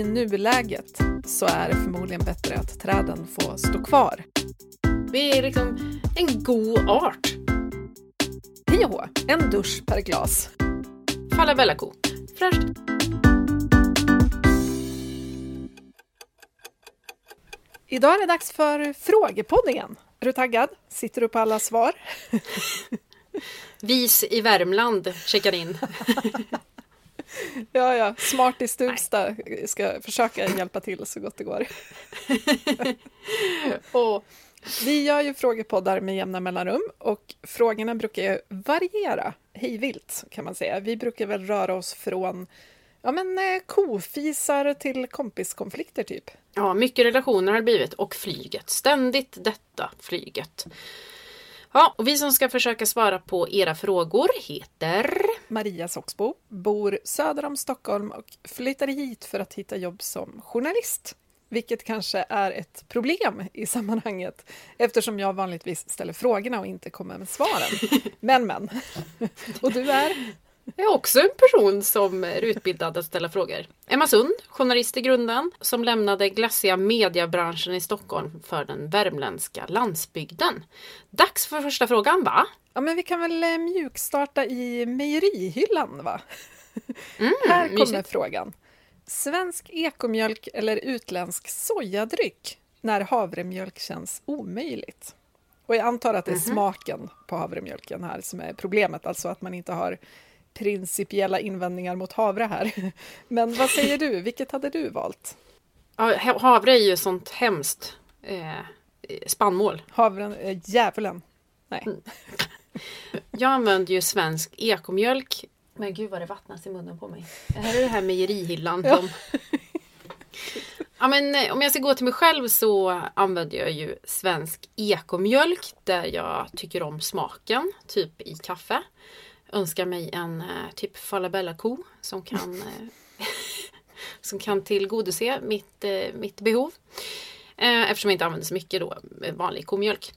i nuläget så är det förmodligen bättre att träden får stå kvar. Vi är liksom en god art. PH, en dusch per glas. Falabella ko. Fräscht. Idag är det dags för frågepoddingen. Är du taggad? Sitter du på alla svar? Vis i Värmland checkar in. Ja, ja. Smart i Stuvsta ska försöka hjälpa till så gott det går. och vi gör ju frågepoddar med jämna mellanrum och frågorna brukar ju variera hejvilt kan man säga. Vi brukar väl röra oss från ja, men, eh, kofisar till kompiskonflikter typ. Ja, mycket relationer har det blivit och flyget. Ständigt detta flyget. Ja, och vi som ska försöka svara på era frågor heter... Maria Soxbo bor söder om Stockholm och flyttade hit för att hitta jobb som journalist. Vilket kanske är ett problem i sammanhanget eftersom jag vanligtvis ställer frågorna och inte kommer med svaren. Men, men. Och du är? Är också en person som är utbildad att ställa frågor. Emma Sund, journalist i grunden, som lämnade glassiga mediebranschen i Stockholm för den värmländska landsbygden. Dags för första frågan, va? Ja, men vi kan väl eh, mjukstarta i mejerihyllan, va? Mm, Här kommer mysigt. frågan. Svensk ekomjölk eller utländsk sojadryck när havremjölk känns omöjligt? Och jag antar att det är Mhm. smaken på havremjölken här som är problemet, alltså att man inte har principiella invändningar mot havre här. Men vad säger du, vilket hade du valt? Ja, ha- havre är ju sånt hemskt eh, spannmål. Havren, eh, djävulen? Nej. Jag använder ju svensk ekomjölk. Men gud vad det vattnas i munnen på mig. Det här är det här mejerihyllan. Ja. Ja, men, eh, om jag ska gå till mig själv så använder jag ju svensk ekomjölk där jag tycker om smaken, typ i kaffe. Önskar mig en eh, typ falabella-ko som kan, eh, som kan tillgodose mitt, eh, mitt behov. Eh, eftersom jag inte använder så mycket då vanlig komjölk.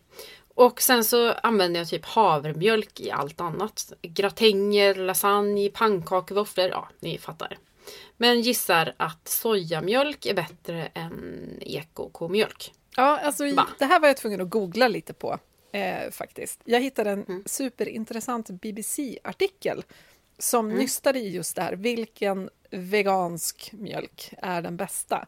Och sen så använder jag typ havremjölk i allt annat. Gratänger, lasagne, pannkakor, våfflor. Ja, ni fattar. Men gissar att sojamjölk är bättre än eko-komjölk. Ja, alltså, Va? det här var jag tvungen att googla lite på eh, faktiskt. Jag hittade en Mm. superintressant BBC-artikel som Mm. nystade i just det här. Vilken vegansk mjölk är den bästa?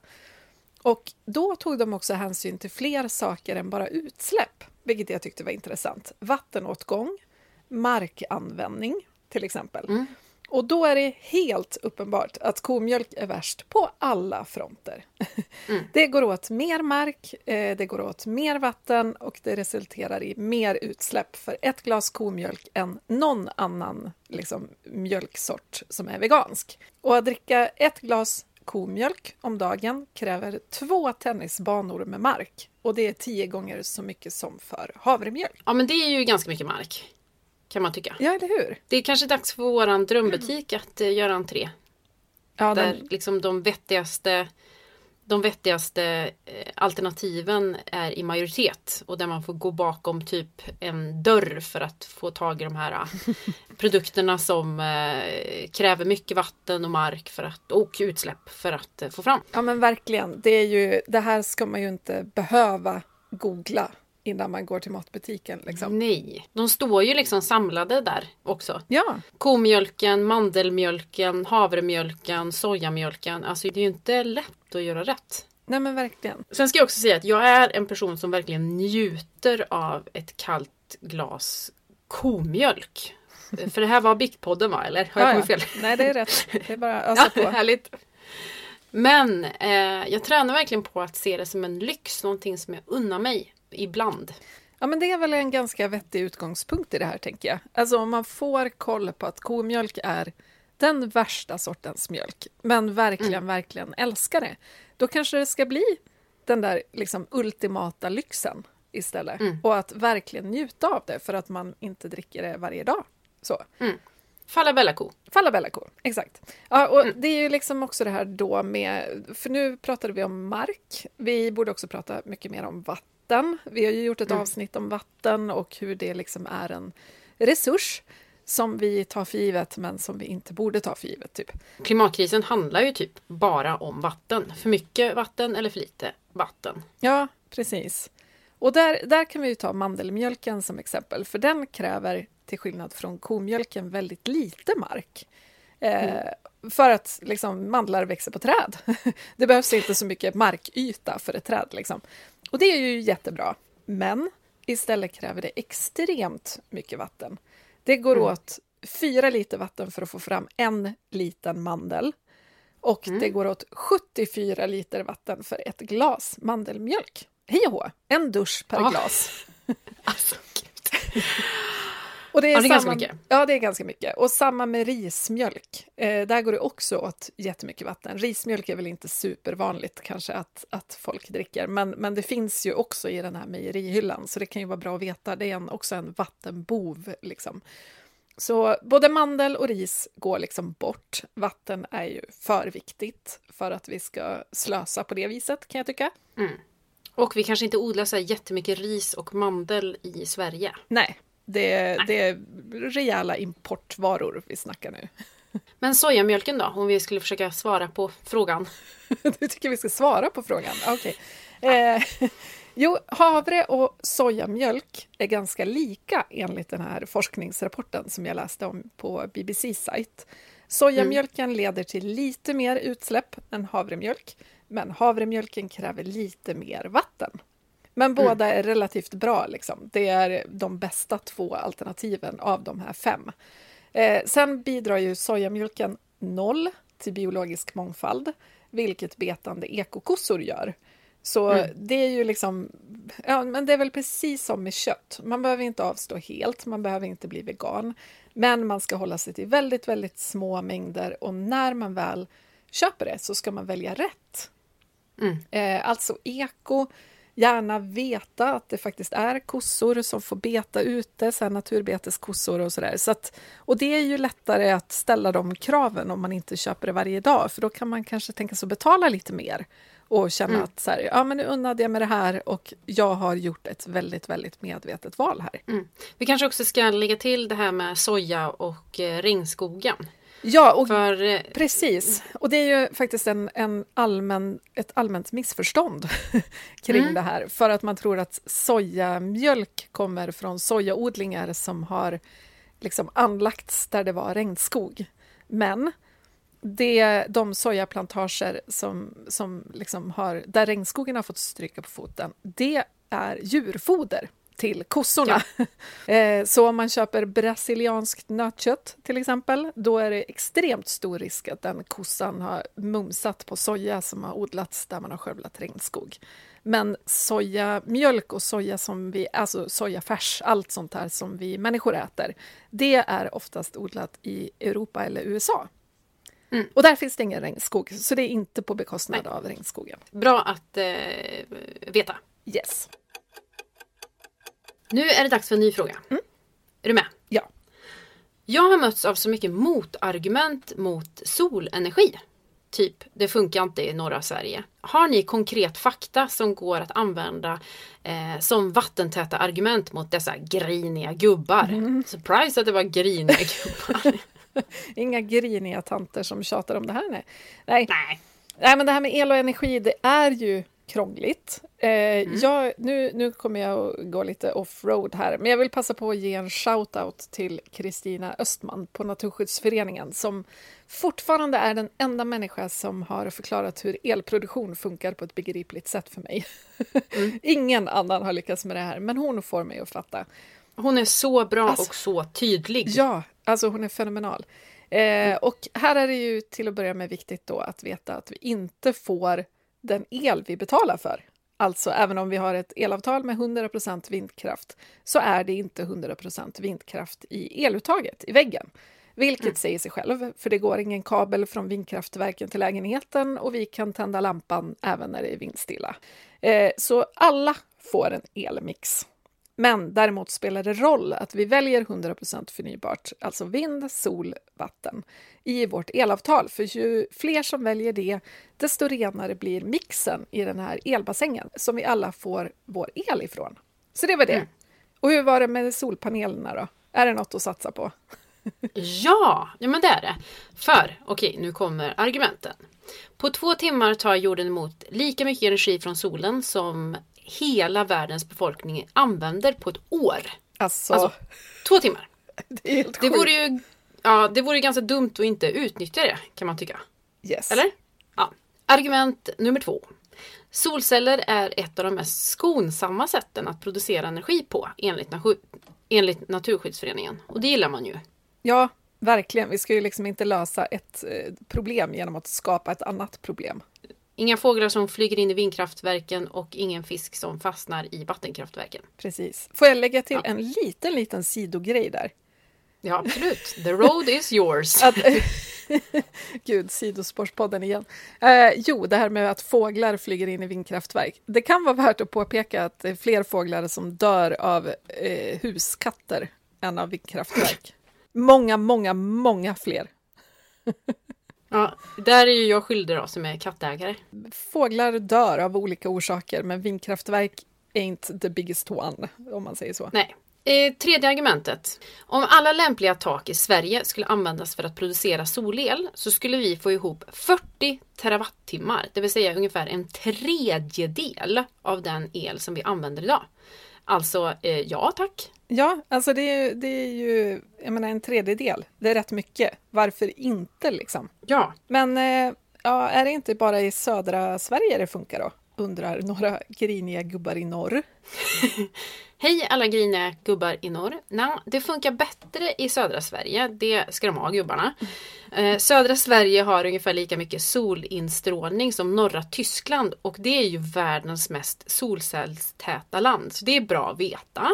Och då tog de också hänsyn till fler saker än bara utsläpp, vilket jag tyckte var intressant. Vattenåtgång, markanvändning till exempel. Mm. Och då är det helt uppenbart att komjölk är värst på alla fronter. Mm. Det går åt mer mark, eh, det går åt mer vatten och det resulterar i mer utsläpp för ett glas komjölk än någon annan liksom, mjölksort som är vegansk. Och att dricka ett glas komjölk om dagen kräver två tennisbanor med mark och det är tio gånger så mycket som för havremjölk. Ja men det är ju ganska mycket mark. Kan man tycka. Ja, eller hur? Det är kanske dags för våran drömbutik att eh, göra entré. Ja, Där den, liksom de vettigaste de vettigaste eh, alternativen är i majoritet och där man får gå bakom typ en dörr för att få tag i de här eh, produkterna som kräver mycket vatten och mark för att, och utsläpp för att få fram. ja, men verkligen. Det, är ju, det här ska man ju inte behöva googla innan man går till matbutiken. Liksom. Nej, de står ju liksom samlade där också. Ja, Komjölken, mandelmjölken, havremjölken, sojamjölken. Alltså det är ju inte lätt att göra rätt. nej men verkligen. Sen ska jag också säga att jag är en person som verkligen njuter av ett kallt glas komjölk. För det här var Biktpodden va? Eller har jag Ja, kommit fel? Nej, det är rätt. Det är bara att ösa Ja, på. härligt. Men eh, jag tränar verkligen på att se det som en lyx, någonting som jag unnar mig ibland. Ja, men det är väl en ganska vettig utgångspunkt i det här, tänker jag. Alltså om man får koll på att komjölk är den värsta sortens mjölk, men verkligen, Mm. verkligen älskar det, då kanske det ska bli den där liksom ultimata lyxen istället. Mm. Och att verkligen njuta av det för att man inte dricker det varje dag. Så. Falabella-ko. Falabella-ko, exakt. Ja, och Det är ju liksom också det här då med, för nu pratade vi om mark, vi borde också prata mycket mer om vatten. Vi har ju gjort ett Mm. avsnitt om vatten och hur det liksom är en resurs som vi tar för givet men som vi inte borde ta för givet. Typ. Klimatkrisen handlar ju typ bara om vatten. För mycket vatten eller för lite vatten. Ja, precis. Och där, där kan vi ju ta mandelmjölken som exempel, för den kräver till skillnad från komjölken väldigt lite mark. Eh, mm. För att liksom, mandlar växer på träd. Det behövs inte så mycket markyta för ett träd. Liksom. Och det är ju jättebra. Men istället kräver det extremt mycket vatten. Det går mm. åt fyra liter vatten för att få fram en liten mandel. Och mm. det går åt 74 liter vatten för ett glas mandelmjölk. Hej och hå, en dusch per oh. glas. alltså, och det är, ja, det är samma, ganska mycket. Ja, det är ganska mycket. Och samma med rismjölk. Eh, där går det också åt jättemycket vatten. Rismjölk är väl inte supervanligt kanske att, att folk dricker, men, men det finns ju också i den här mejerihyllan, så det kan ju vara bra att veta. Det är en, också en vattenbov. Liksom. Så både mandel och ris går liksom bort. Vatten är ju för viktigt för att vi ska slösa på det viset, kan jag tycka. Mm. Och vi kanske inte odlar så här jättemycket ris och mandel i Sverige. Nej, det, Nej. det är rejäla importvaror vi snackar nu. Men sojamjölken då, om vi skulle försöka svara på frågan? du tycker vi ska svara på frågan? Okej. Okay. Eh, jo, havre och sojamjölk är ganska lika enligt den här forskningsrapporten som jag läste om på BBCs sajt. Sojamjölken mm. leder till lite mer utsläpp än havremjölk, men havremjölken kräver lite mer vatten. Men mm. båda är relativt bra. Liksom. Det är de bästa två alternativen av de här fem. Eh, sen bidrar ju sojamjölken noll till biologisk mångfald, vilket betande ekokossor gör. Så mm. det är ju liksom, ja, men det är väl precis som med kött. Man behöver inte avstå helt, man behöver inte bli vegan. Men man ska hålla sig till väldigt, väldigt små mängder och när man väl köper det så ska man välja rätt. Mm. Eh, alltså eko, gärna veta att det faktiskt är kossor som får beta ute, så naturbeteskossor och sådär. Så att, och det är ju lättare att ställa de kraven om man inte köper det varje dag, för då kan man kanske tänka sig att betala lite mer och känna mm. att så här, ja, men nu unnade jag mig det här och jag har gjort ett väldigt, väldigt medvetet val här. Mm. Vi kanske också ska lägga till det här med soja och eh, regnskogen. Ja, och För, eh, precis. Och det är ju faktiskt en, en allmän, ett allmänt missförstånd kring mm. det här. För att man tror att sojamjölk kommer från sojaodlingar som har liksom anlagts där det var regnskog. Men det, de sojaplantager som, som liksom har, där regnskogen har fått stryka på foten, det är djurfoder till kossorna. Ja. Eh, så om man köper brasilianskt nötkött till exempel, då är det extremt stor risk att den kossan har mumsat på soja som har odlats där man har skövlat regnskog. Men sojamjölk och soja som vi, alltså sojafärs, allt sånt här som vi människor äter, det är oftast odlat i Europa eller USA. Mm. Och där finns det ingen regnskog, så det är inte på bekostnad Nej. av regnskogen. Bra att eh, veta. Yes. Nu är det dags för en ny fråga. Mm. Är du med? Ja. Jag har mötts av så mycket motargument mot solenergi. Typ, det funkar inte i norra Sverige. Har ni konkret fakta som går att använda eh, som vattentäta argument mot dessa griniga gubbar? Mm. Surprise att det var griniga gubbar. Inga griniga tanter som tjatar om det här. Nej. nej. Nej. Nej, men det här med el och energi, det är ju krångligt. Eh, mm. jag, nu, nu kommer jag att gå lite off-road här, men jag vill passa på att ge en shout-out till Kristina Östman på Naturskyddsföreningen som fortfarande är den enda människa som har förklarat hur elproduktion funkar på ett begripligt sätt för mig. Mm. Ingen annan har lyckats med det här, men hon får mig att fatta. Hon är så bra alltså, och så tydlig. Ja, alltså hon är fenomenal. Eh, mm. och här är det ju till att börja med viktigt då att veta att vi inte får den el vi betalar för. Alltså, även om vi har ett elavtal med 100% vindkraft så är det inte 100% vindkraft i eluttaget, i väggen. Vilket mm. säger sig själv, för det går ingen kabel från vindkraftverken till lägenheten och vi kan tända lampan även när det är vindstilla. Eh, så alla får en elmix. Men däremot spelar det roll att vi väljer 100% förnybart, alltså vind, sol, vatten, i vårt elavtal. För ju fler som väljer det, desto renare blir mixen i den här elbassängen som vi alla får vår el ifrån. Så det var det. Mm. Och hur var det med solpanelerna då? Är det något att satsa på? Ja, ja men det är det. För, okej, nu kommer argumenten. På två timmar tar jorden emot lika mycket energi från solen som hela världens befolkning använder på ett år. Alltså, Alltså, två timmar. det är helt Det vore ju ja, det vore ju ganska dumt att inte utnyttja det, kan man tycka. Yes. Eller? Ja. Argument nummer två. Solceller är ett av de mest skonsamma sätten att producera energi på enligt, enligt Naturskyddsföreningen. Och det gillar man ju. Ja, verkligen. Vi ska ju liksom inte lösa ett eh, problem genom att skapa ett annat problem. Inga fåglar som flyger in i vindkraftverken och ingen fisk som fastnar i vattenkraftverken. Precis. Får jag lägga till Ja. en liten, liten sidogrej där? Ja, absolut. The road is yours. Att, Gud, sidospårspodden igen. Eh, jo, det här med att fåglar flyger in i vindkraftverk. Det kan vara värt att påpeka att det är fler fåglar som dör av eh, huskatter än av vindkraftverk. Många, många, många fler. Ja, där är ju jag skyldig då som är kattägare. Fåglar dör av olika orsaker, men vindkraftverk ain't the biggest one, om man säger så. Nej. Eh, tredje argumentet. Om alla lämpliga tak i Sverige skulle användas för att producera solel så skulle vi få ihop 40 terawattimmar, det vill säga ungefär en tredjedel av den el som vi använder idag. Alltså, eh, ja tack. Ja, alltså det är, det är ju, jag menar en tredjedel, det är rätt mycket. Varför inte liksom? Ja. Men eh, ja, är det inte bara i södra Sverige det funkar då? Undrar några griniga gubbar i norr. Hej alla griniga gubbar i norr. Nå, det funkar bättre i södra Sverige. Det ska de ha gubbarna. Eh, södra Sverige har ungefär lika mycket solinstrålning som norra Tyskland och det är ju världens mest solcellstäta land. Så det är bra att veta.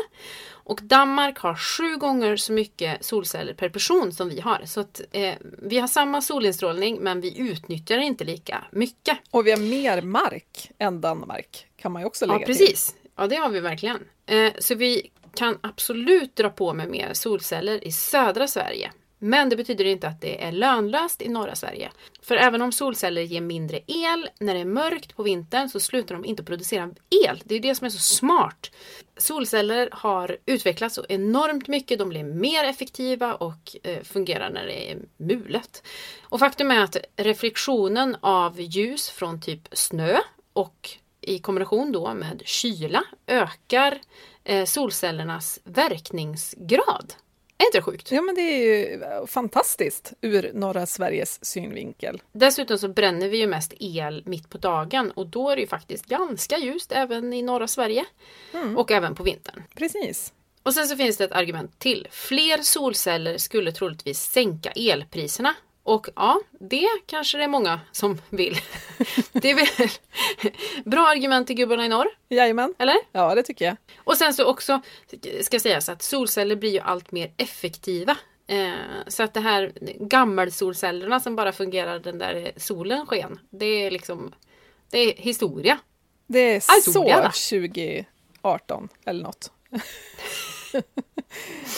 Och Danmark har sju gånger så mycket solceller per person som vi har. Så att, eh, vi har samma solinstrålning men vi utnyttjar inte lika mycket. Och vi har mer mark än Danmark, kan man ju också lägga Ja, till. precis. Ja, det har vi verkligen. Eh, så vi kan absolut dra på med mer solceller i södra Sverige. Men det betyder inte att det är lönlöst i norra Sverige. För även om solceller ger mindre el när det är mörkt på vintern så slutar de inte producera el. Det är det som är så smart. Solceller har utvecklats så enormt mycket. De blir mer effektiva och eh, fungerar när det är mulet. Och faktum är att reflektionen av ljus från typ snö och i kombination då med kyla ökar eh, solcellernas verkningsgrad. Är inte det sjukt? Ja, men det är ju fantastiskt ur norra Sveriges synvinkel. Dessutom så bränner vi ju mest el mitt på dagen och då är det ju faktiskt ganska ljust även i norra Sverige. Och även på vintern. Precis. Och sen så finns det ett argument till. Fler solceller skulle troligtvis sänka elpriserna. Och ja, det kanske det är många som vill. Det är väl bra argument till gubbarna i norr, Jajamän. eller? Ja, det tycker jag. Och sen så också ska sägas att solceller blir ju allt mer effektiva. Eh, så att det här gammelsolcellerna som bara fungerar den där solen sken. Det är liksom Det är historia. Det är så Solia, va? 2018 eller något.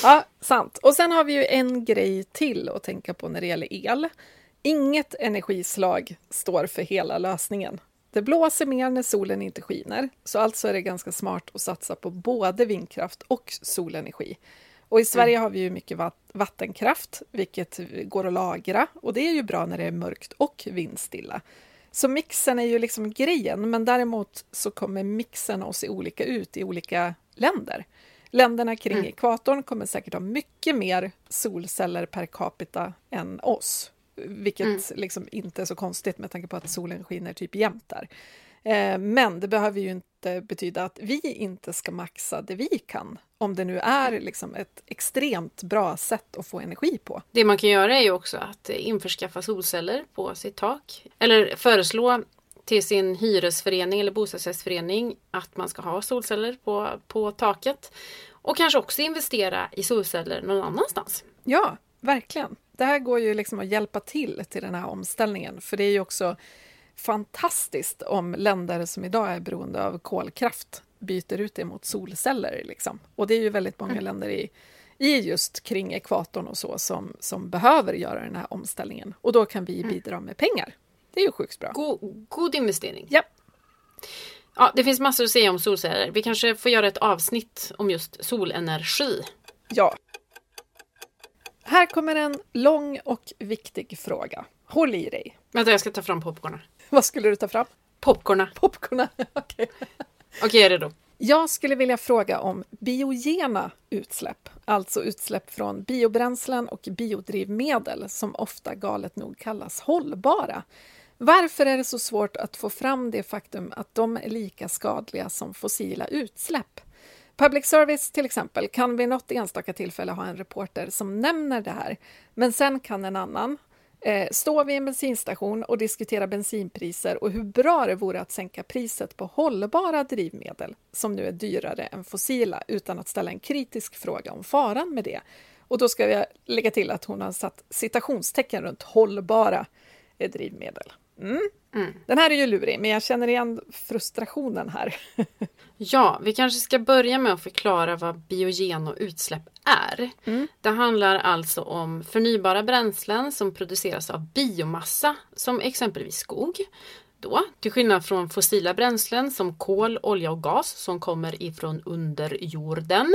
ja, sant. Och sen har vi ju en grej till att tänka på när det gäller el. Inget energislag står för hela lösningen. Det blåser mer när solen inte skiner, så alltså är det ganska smart att satsa på både vindkraft och solenergi. Och i Sverige har vi ju mycket vatt- vattenkraft, vilket går att lagra och det är ju bra när det är mörkt och vindstilla. Så mixen är ju liksom grejen, men däremot så kommer mixen att se olika ut i olika länder. Länderna kring Mm. ekvatorn kommer säkert ha mycket mer solceller per capita än oss, vilket Mm. liksom inte är så konstigt med tanke på att solen skiner typ jämt där. Eh, Men det behöver ju inte betyda att vi inte ska maxa det vi kan, om det nu är liksom ett extremt bra sätt att få energi på. Det man kan göra är ju också att införskaffa solceller på sitt tak. Eller föreslå till sin hyresförening eller bostadsrättsförening att man ska ha solceller på, på taket. Och kanske också investera i solceller någon annanstans. Ja, verkligen. Det här går ju liksom att hjälpa till till den här omställningen, för det är ju också fantastiskt om länder som idag är beroende av kolkraft byter ut det mot solceller. Liksom. Och det är ju väldigt många länder i, i just kring ekvatorn och så som, som behöver göra den här omställningen. Och då kan vi bidra med pengar. Det är ju sjukt bra. God, god investering. Ja, Ja, det finns massor att säga om solceller. Vi kanske får göra ett avsnitt om just solenergi. ja. Här kommer en lång och viktig fråga. Håll i dig. Vänta, jag ska ta fram popcornen. Vad skulle du ta fram? Popcorna. Popcorn? Okej. Okej, jag är redo. Jag skulle vilja fråga om biogena utsläpp, alltså utsläpp från biobränslen och biodrivmedel som ofta galet nog kallas hållbara. Varför är det så svårt att få fram det faktum att de är lika skadliga som fossila utsläpp? Public service till exempel kan vid något enstaka tillfälle ha en reporter som nämner det här, men sen kan en annan eh, stå vid en bensinstation och diskutera bensinpriser och hur bra det vore att sänka priset på hållbara drivmedel som nu är dyrare än fossila utan att ställa en kritisk fråga om faran med det. Och då ska jag lägga till att hon har satt citationstecken runt hållbara eh, drivmedel. Mm. Mm. Den här är ju lurig, men jag känner igen frustrationen här. Ja, vi kanske ska börja med att förklara vad biogen och utsläpp är. Mm. Det handlar alltså om förnybara bränslen som produceras av biomassa, som exempelvis skog. Då, till skillnad från fossila bränslen som kol, olja och gas som kommer ifrån underjorden.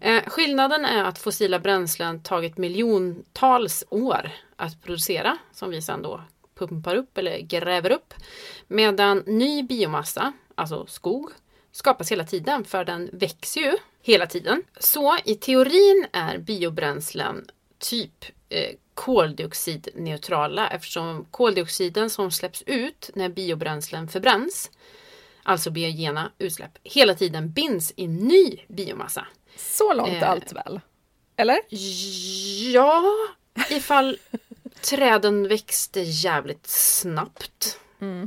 Eh, skillnaden är att fossila bränslen tagit miljontals år att producera, som vi sedan då pumpar upp eller gräver upp. Medan ny biomassa, alltså skog, skapas hela tiden för den växer ju hela tiden. Så i teorin är biobränslen typ eh, koldioxidneutrala eftersom koldioxiden som släpps ut när biobränslen förbränns, alltså biogena utsläpp, hela tiden binds i ny biomassa. Så långt Eh. allt väl? Eller? Ja, ifall träden växte jävligt snabbt.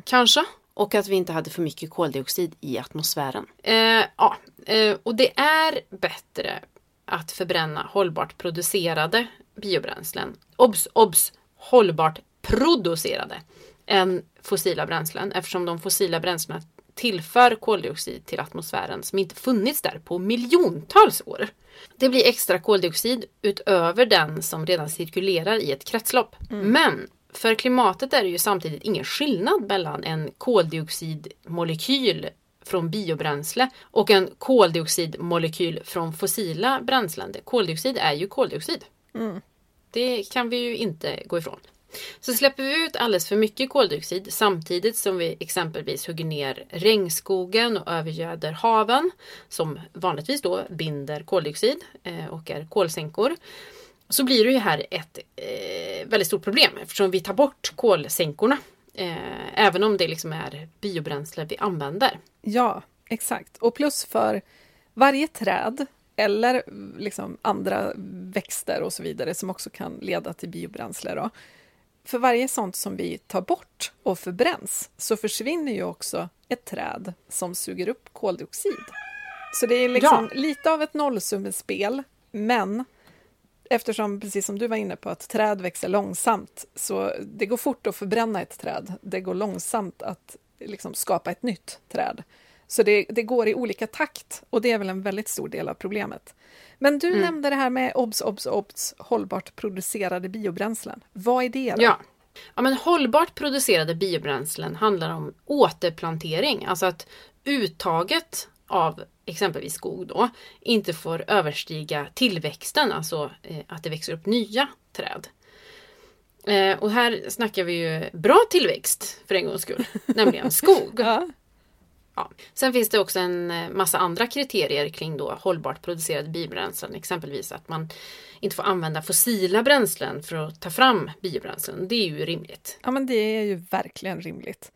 Kanske. Och att vi inte hade för mycket koldioxid i atmosfären. Eh, ja, eh, och det är bättre att förbränna hållbart producerade biobränslen. Obs, obs! Hållbart producerade än fossila bränslen eftersom de fossila bränslena tillför koldioxid till atmosfären som inte funnits där på miljontals år. Det blir extra koldioxid utöver den som redan cirkulerar i ett kretslopp. Men för klimatet är det ju samtidigt ingen skillnad mellan en koldioxidmolekyl från biobränsle och en koldioxidmolekyl från fossila bränslen. Koldioxid är ju koldioxid. Det kan vi ju inte gå ifrån. Så släpper vi ut alldeles för mycket koldioxid samtidigt som vi exempelvis hugger ner regnskogen och övergöder haven som vanligtvis då binder koldioxid eh, och är kolsänkor. Så blir det ju här ett eh, väldigt stort problem eftersom vi tar bort kolsänkorna. Eh, även om det liksom är biobränsle vi använder. Ja, exakt. Och plus för varje träd eller liksom andra växter och så vidare som också kan leda till biobränsle. Då. För varje sånt som vi tar bort och förbränns så försvinner ju också ett träd som suger upp koldioxid. Så det är liksom lite av ett nollsummespel, men eftersom, precis som du var inne på, att träd växer långsamt, så det går fort att förbränna ett träd. Det går långsamt att liksom skapa ett nytt träd. Så det, det går i olika takt och det är väl en väldigt stor del av problemet. Men du nämnde det här med obs, obs, obs, hållbart producerade biobränslen. Vad är det? Då? Ja. ja, men hållbart producerade biobränslen handlar om återplantering, alltså att uttaget av exempelvis skog då inte får överstiga tillväxten, alltså eh, att det växer upp nya träd. Eh, och här snackar vi ju bra tillväxt för en gångs skull, nämligen skog. Ja. Ja. Sen finns det också en eh, massa andra kriterier kring då hållbart producerade biobränslen. Exempelvis att man inte får använda fossila bränslen för att ta fram biobränslen. Det är ju rimligt. ja, men det är ju verkligen rimligt.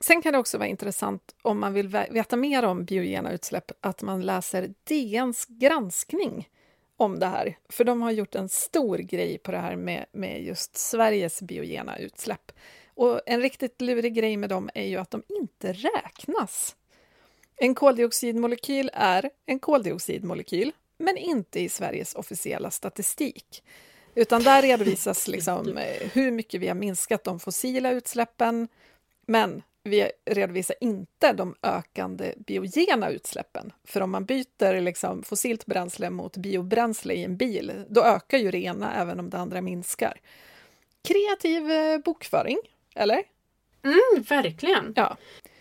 Sen kan det också vara intressant om man vill veta mer om biogena utsläpp att man läser DNs granskning om det här. För de har gjort en stor grej på det här med, med just Sveriges biogena utsläpp. Och en riktigt lurig grej med dem är ju att de inte räknas. En koldioxidmolekyl är en koldioxidmolekyl, men inte i Sveriges officiella statistik. Utan där redovisas liksom eh, hur mycket vi har minskat de fossila utsläppen, men vi redovisar inte de ökande biogena utsläppen. För om man byter liksom fossilt bränsle mot biobränsle i en bil, då ökar ju det ena även om det andra minskar. Kreativ eh, bokföring, eller? Mm, verkligen. Ja.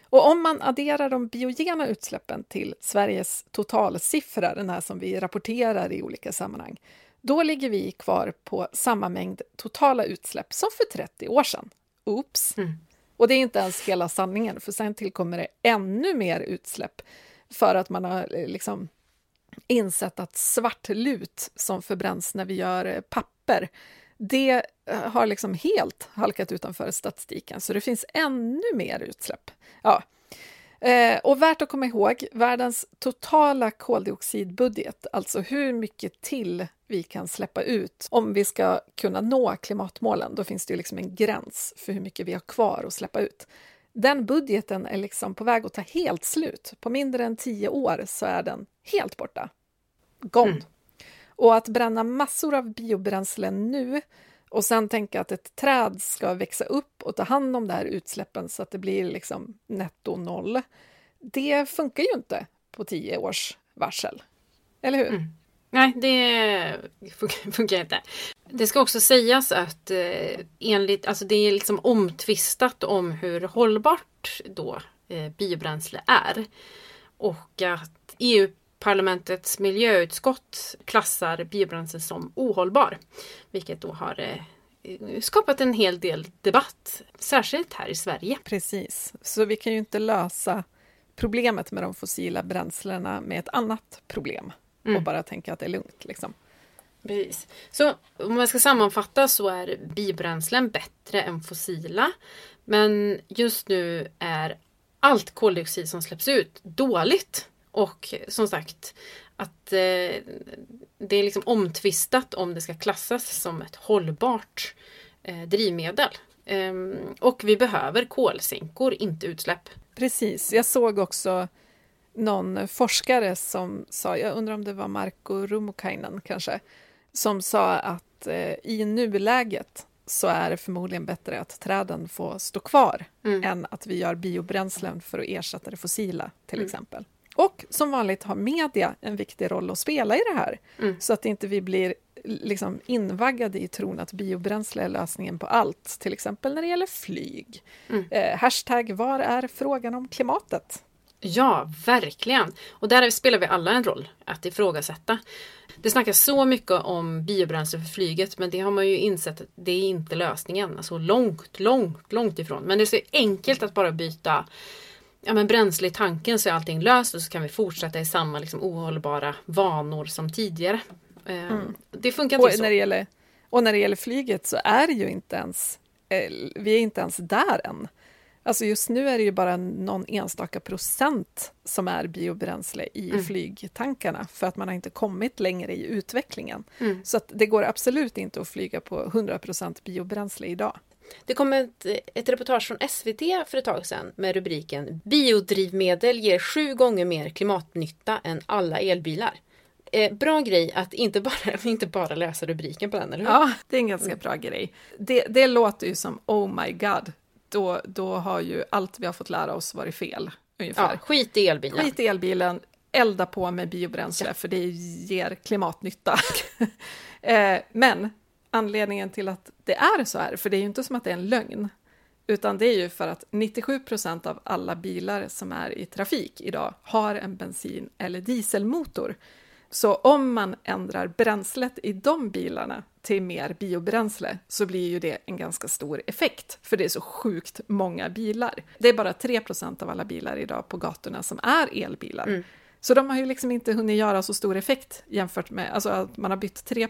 Och om man adderar de biogena utsläppen till Sveriges totalsiffra, den här som vi rapporterar i olika sammanhang, då ligger vi kvar på samma mängd totala utsläpp som för 30 år sedan. Oops! Mm. Och det är inte ens hela sanningen, för sen tillkommer det ännu mer utsläpp för att man har eh, liksom insett att svartlut som förbränns när vi gör eh, papper, det har liksom helt halkat utanför statistiken, så det finns ännu mer utsläpp. Ja. och värt att komma ihåg, världens totala koldioxidbudget, alltså hur mycket till vi kan släppa ut om vi ska kunna nå klimatmålen. Då finns det ju liksom en gräns för hur mycket vi har kvar att släppa ut. Den budgeten är liksom på väg att ta helt slut. På mindre än tio år så är den helt borta. Gone. Mm. Och att bränna massor av biobränslen nu och sen tänka att ett träd ska växa upp och ta hand om det här utsläppen så att det blir liksom netto noll. Det funkar ju inte på tio års varsel. Eller hur? Mm. Nej, det funkar inte. Det ska också sägas att eh, enligt, alltså det är liksom omtvistat om hur hållbart då eh, biobränsle är. Och att EU EU-parlamentets miljöutskott klassar biobränsle som ohållbar. Vilket då har eh, skapat en hel del debatt, särskilt här i Sverige. Precis, så vi kan ju inte lösa problemet med de fossila bränslena med ett annat problem mm. och bara tänka att det är lugnt. Liksom. Precis. Så om man ska sammanfatta så är biobränslen bättre än fossila. Men just nu är allt koldioxid som släpps ut dåligt. Och som sagt att eh, det är liksom omtvistat om det ska klassas som ett hållbart eh, drivmedel. Um, och vi behöver kolsänkor, inte utsläpp. Precis. Jag såg också någon forskare som sa, jag undrar om det var Marko Rummukainen kanske, som sa att eh, i nuläget så är det förmodligen bättre att träden får stå kvar mm. än att vi gör biobränslen för att ersätta det fossila, till mm. exempel. Och som vanligt har media en viktig roll att spela i det här, mm. så att inte vi blir liksom invaggade i tron att biobränsle är lösningen på allt, till exempel när det gäller flyg. Mm. Eh, hashtag var är frågan om klimatet? Ja, verkligen. Och där spelar vi alla en roll att ifrågasätta. Det snackas så mycket om biobränsle för flyget men det har man ju insett att det är inte lösningen. Alltså långt, långt, långt ifrån. Men det är så enkelt att bara byta ja, men bränsle i tanken så är allting löst och så kan vi fortsätta i samma liksom, ohållbara vanor som tidigare. Eh, mm. Det funkar inte och så. När det gäller, och när det gäller flyget så är det ju inte ens, eh, vi är inte ens där än. Alltså just nu är det ju bara någon enstaka procent som är biobränsle i mm. flygtankarna för att man har inte kommit längre i utvecklingen. Mm. Så att det går absolut inte att flyga på 100% biobränsle idag. Det kom ett, ett reportage från SVT för ett tag sedan med rubriken Biodrivmedel ger sju gånger mer klimatnytta än alla elbilar. Eh, bra grej att inte bara, inte bara läsa rubriken på den, eller hur? Ja, det är en ganska bra grej. Det, det låter ju som Oh my God, då, då har ju allt vi har fått lära oss varit fel. Ungefär. Ja, skit i elbilen. Skit i elbilen, elda på med biobränsle ja. för det ger klimatnytta. eh, men anledningen till att det är så här, för det är ju inte som att det är en lögn, utan det är ju för att 97 procent av alla bilar som är i trafik idag har en bensin eller dieselmotor. Så om man ändrar bränslet i de bilarna till mer biobränsle så blir ju det en ganska stor effekt, för det är så sjukt många bilar. Det är bara 3% av alla bilar idag på gatorna som är elbilar. Mm. Så de har ju liksom inte hunnit göra så stor effekt jämfört med, alltså att man har bytt 3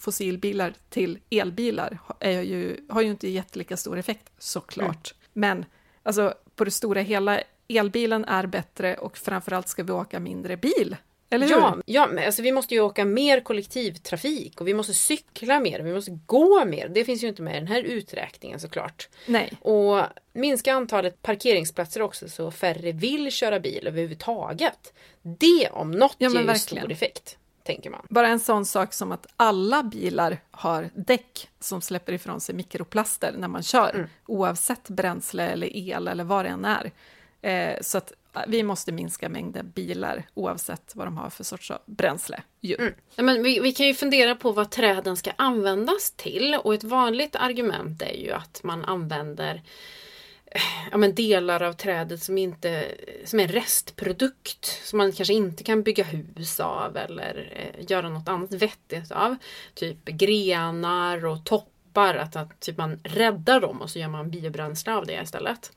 fossilbilar till elbilar är ju, har ju inte jättelika stor effekt såklart. Mm. Men alltså på det stora hela, elbilen är bättre och framförallt ska vi åka mindre bil eller hur? Ja, ja men alltså vi måste ju åka mer kollektivtrafik och vi måste cykla mer och vi måste gå mer. Det finns ju inte med i den här uträkningen såklart. Nej. Och minska antalet parkeringsplatser också så färre vill köra bil överhuvudtaget. Det om något ja, ger ju stor effekt. Tänker man. Bara en sån sak som att alla bilar har däck som släpper ifrån sig mikroplaster när man kör, mm. oavsett bränsle eller el eller vad det än är. Eh, så att vi måste minska mängden bilar oavsett vad de har för sorts bränsle. Mm. men vi, vi, kan ju fundera på vad träden ska användas till och ett vanligt argument är ju att man använder ja, men delar av trädet som, inte, som är en restprodukt som man kanske inte kan bygga hus av eller eh, göra något annat vettigt av. Typ grenar och toppar, att, att typ man räddar dem och så gör man biobränsle av det istället.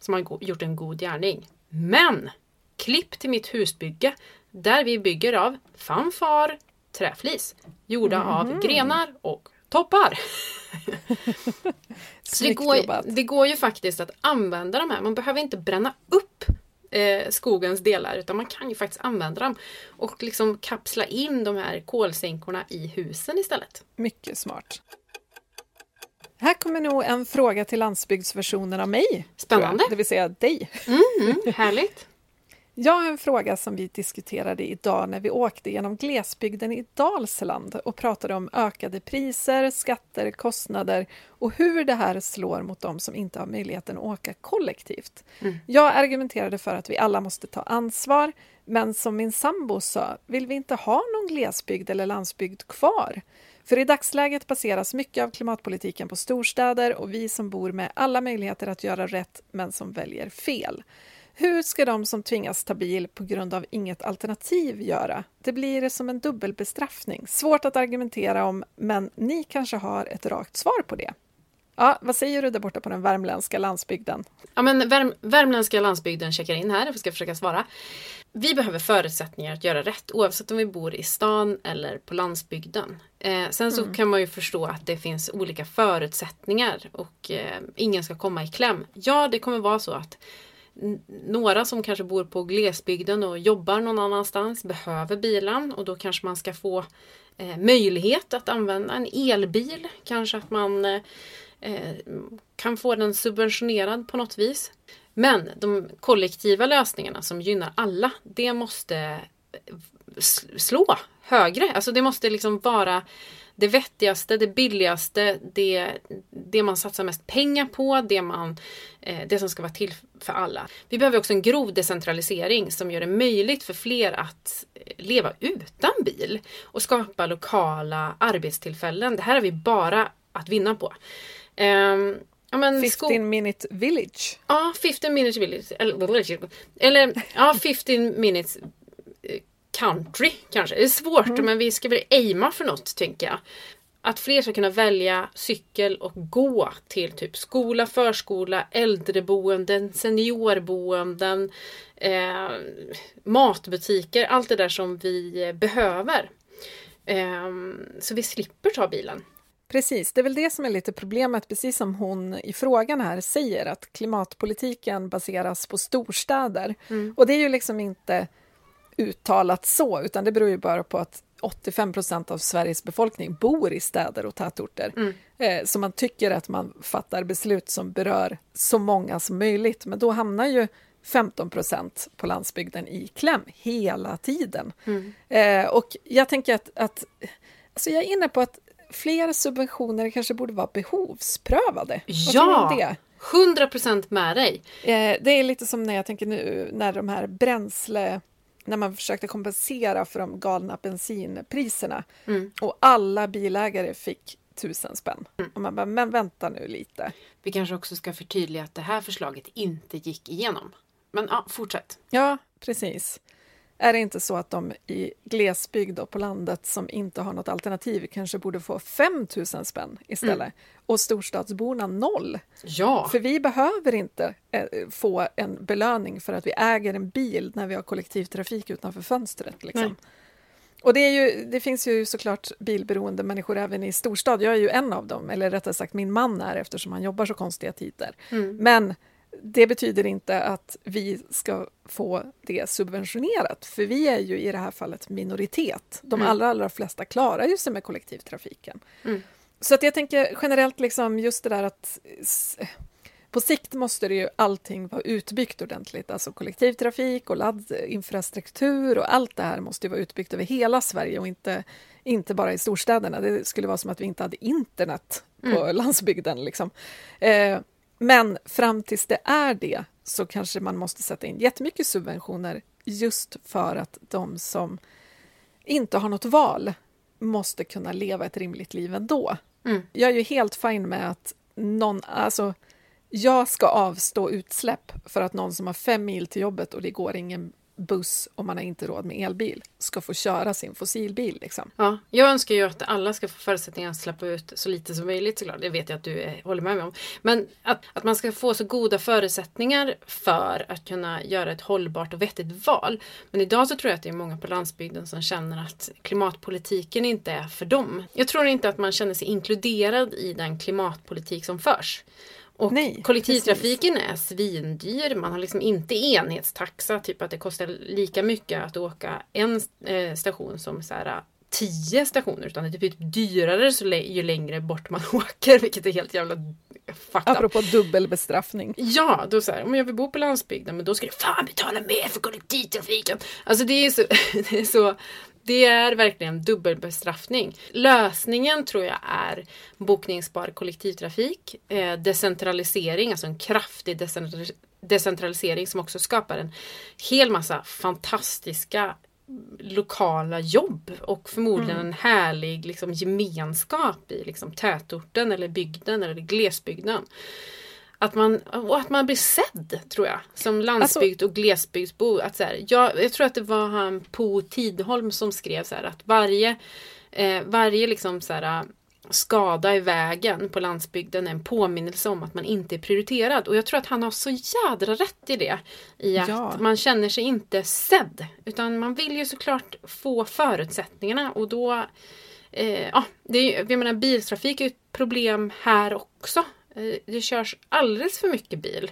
Så man har gjort en god gärning. Men! Klipp till mitt husbygge där vi bygger av fanfar träflis gjorda mm av grenar och toppar. Så det går, det går ju faktiskt att använda de här. Man behöver inte bränna upp eh, skogens delar utan man kan ju faktiskt använda dem och liksom kapsla in de här kolsänkorna i husen istället. Mycket smart. Här kommer nog en fråga till landsbygdsversionen av mig. Spännande! det vill säga dig. Mm, mm, härligt! Jag har en fråga som vi diskuterade idag när vi åkte genom glesbygden i Dalsland och pratade om ökade priser, skatter, kostnader och hur det här slår mot dem som inte har möjligheten att åka kollektivt. Mm. Jag argumenterade för att vi alla måste ta ansvar, men som min sambo sa, vill vi inte ha någon glesbygd eller landsbygd kvar? För i dagsläget baseras mycket av klimatpolitiken på storstäder och vi som bor med alla möjligheter att göra rätt, men som väljer fel. Hur ska de som tvingas ta bil på grund av inget alternativ göra? Det blir som en dubbelbestraffning. Svårt att argumentera om, men ni kanske har ett rakt svar på det. Ja, vad säger du där borta på den värmländska landsbygden? Ja, men värm värmländska landsbygden checkar in här. Jag ska försöka svara. Vi behöver förutsättningar att göra rätt oavsett om vi bor i stan eller på landsbygden. Eh, sen så mm. kan man ju förstå att det finns olika förutsättningar och eh, ingen ska komma i kläm. Ja, det kommer vara så att några som kanske bor på glesbygden och jobbar någon annanstans behöver bilen och då kanske man ska få eh, möjlighet att använda en elbil. Kanske att man eh, kan få den subventionerad på något vis. Men de kollektiva lösningarna som gynnar alla, det måste eh, slå högre. Alltså det måste liksom vara det vettigaste, det billigaste, det, det man satsar mest pengar på, det, man, eh, det som ska vara till för alla. Vi behöver också en grov decentralisering som gör det möjligt för fler att eh, leva utan bil och skapa lokala arbetstillfällen. Det här har vi bara att vinna på. Um, Ja, 15 minute village. Ja, 15 minutes village. Eller, eller ja, 15 minutes country kanske. Det är svårt mm. men vi ska väl aima för något tänker jag. Att fler ska kunna välja cykel och gå till typ skola, förskola, äldreboenden, seniorboenden, eh, matbutiker, allt det där som vi behöver. Eh, så vi slipper ta bilen. Precis, det är väl det som är lite problemet, precis som hon i frågan här säger, att klimatpolitiken baseras på storstäder. Mm. Och det är ju liksom inte uttalat så, utan det beror ju bara på att 85 procent av Sveriges befolkning bor i städer och tätorter. Mm. Eh, så man tycker att man fattar beslut som berör så många som möjligt, men då hamnar ju 15 procent på landsbygden i kläm hela tiden. Mm. Eh, och jag tänker att, att alltså jag är inne på att fler subventioner kanske borde vara behovsprövade. Ja! Hundra procent med dig! Eh, det är lite som när jag tänker nu när de här bränsle när man försökte kompensera för de galna bensinpriserna mm. och alla bilägare fick tusen spänn. Mm. Och man bara, men vänta nu lite. Vi kanske också ska förtydliga att det här förslaget inte gick igenom. Men ja, fortsätt. Ja, precis. Är det inte så att de i glesbygd och på landet som inte har något alternativ kanske borde få 5 000 spänn istället mm. och storstadsborna noll? Ja. För vi behöver inte eh, få en belöning för att vi äger en bil när vi har kollektivtrafik utanför fönstret. Liksom. Och det, ju, det finns ju såklart bilberoende människor även i storstad. Jag är ju en av dem, eller rättare sagt min man är eftersom han jobbar så konstiga tider. Mm. Men det betyder inte att vi ska få det subventionerat, för vi är ju i det här fallet minoritet. De mm. allra, allra flesta klarar ju sig med kollektivtrafiken. Mm. Så att jag tänker generellt liksom just det där att på sikt måste det ju allting vara utbyggt ordentligt, alltså kollektivtrafik och laddinfrastruktur och allt det här måste vara utbyggt över hela Sverige och inte, inte bara i storstäderna. Det skulle vara som att vi inte hade internet på mm. landsbygden. Liksom. Eh, men fram tills det är det så kanske man måste sätta in jättemycket subventioner just för att de som inte har något val måste kunna leva ett rimligt liv ändå. Mm. Jag är ju helt fin med att någon, alltså jag ska avstå utsläpp för att någon som har fem mil till jobbet och det går ingen buss om man har inte råd med elbil ska få köra sin fossilbil. Liksom. Ja, jag önskar ju att alla ska få förutsättningar att släppa ut så lite som möjligt såklart. Det vet jag att du är, håller med mig om. Men att, att man ska få så goda förutsättningar för att kunna göra ett hållbart och vettigt val. Men idag så tror jag att det är många på landsbygden som känner att klimatpolitiken inte är för dem. Jag tror inte att man känner sig inkluderad i den klimatpolitik som förs. Och Nej, kollektivtrafiken precis. är svindyr. Man har liksom inte enhetstaxa, typ att det kostar lika mycket att åka en eh, station som så här, tio stationer. Utan det är typ dyrare så ju längre bort man åker, vilket är helt jävla fucked Apropå dubbelbestraffning. Ja, då så här, om jag vill bo på landsbygden, men då ska jag fan betala mer för kollektivtrafiken. Alltså det är så, det är så det är verkligen dubbelbestraffning. Lösningen tror jag är bokningsbar kollektivtrafik, eh, decentralisering, alltså en kraftig decentralisering som också skapar en hel massa fantastiska lokala jobb och förmodligen mm. en härlig liksom, gemenskap i liksom, tätorten eller bygden eller glesbygden. Att man, och att man blir sedd, tror jag. Som landsbygd alltså, och glesbygdsbo. Att så här, jag, jag tror att det var han Po Tidholm som skrev så här, att varje, eh, varje liksom så här, skada i vägen på landsbygden är en påminnelse om att man inte är prioriterad. Och jag tror att han har så jädra rätt i det. I att ja. man känner sig inte sedd. Utan man vill ju såklart få förutsättningarna och då eh, ja, det är, jag menar, biltrafik är ett problem här också. Eh, det körs alldeles för mycket bil.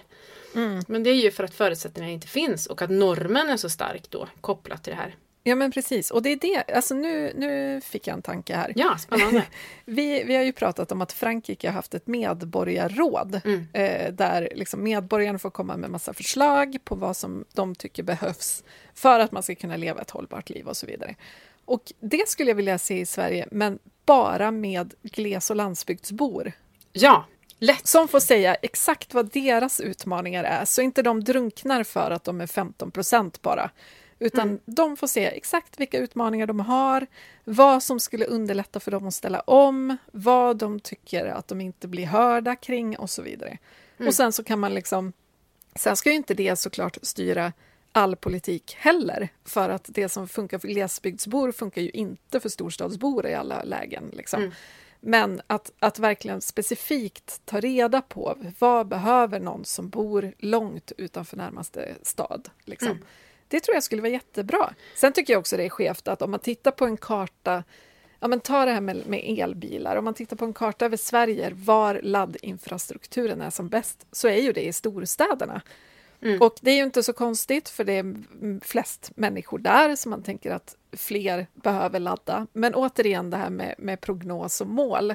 Mm. Men det är ju för att förutsättningarna inte finns och att normen är så stark då kopplat till det här. Ja men precis, och det är det, alltså nu, nu fick jag en tanke här. Ja, spännande. vi, vi har ju pratat om att Frankrike har haft ett medborgarråd mm. eh, där liksom medborgarna får komma med massa förslag på vad som de tycker behövs för att man ska kunna leva ett hållbart liv och så vidare. Och det skulle jag vilja se i Sverige, men bara med gles och landsbygdsbor. Ja, Lätt. Som får säga exakt vad deras utmaningar är, så inte de drunknar för att de är 15 procent bara. Utan mm. de får se exakt vilka utmaningar de har, vad som skulle underlätta för dem att ställa om, vad de tycker att de inte blir hörda kring och så vidare. Mm. Och sen så kan man liksom... Sen ska ju inte det såklart styra all politik heller, för att det som funkar för glesbygdsbor funkar ju inte för storstadsbor i alla lägen. Liksom. Mm. Men att, att verkligen specifikt ta reda på vad behöver någon som bor långt utanför närmaste stad. Liksom. Mm. Det tror jag skulle vara jättebra. Sen tycker jag också det är skevt att om man tittar på en karta Ja, men ta det här med, med, elbilar. Om man tittar på en karta över Sverige var laddinfrastrukturen är som bäst så är ju det i storstäderna. Mm. Och det är ju inte så konstigt för det är flest människor där så man tänker att fler behöver ladda. Men återigen det här med, med prognos och mål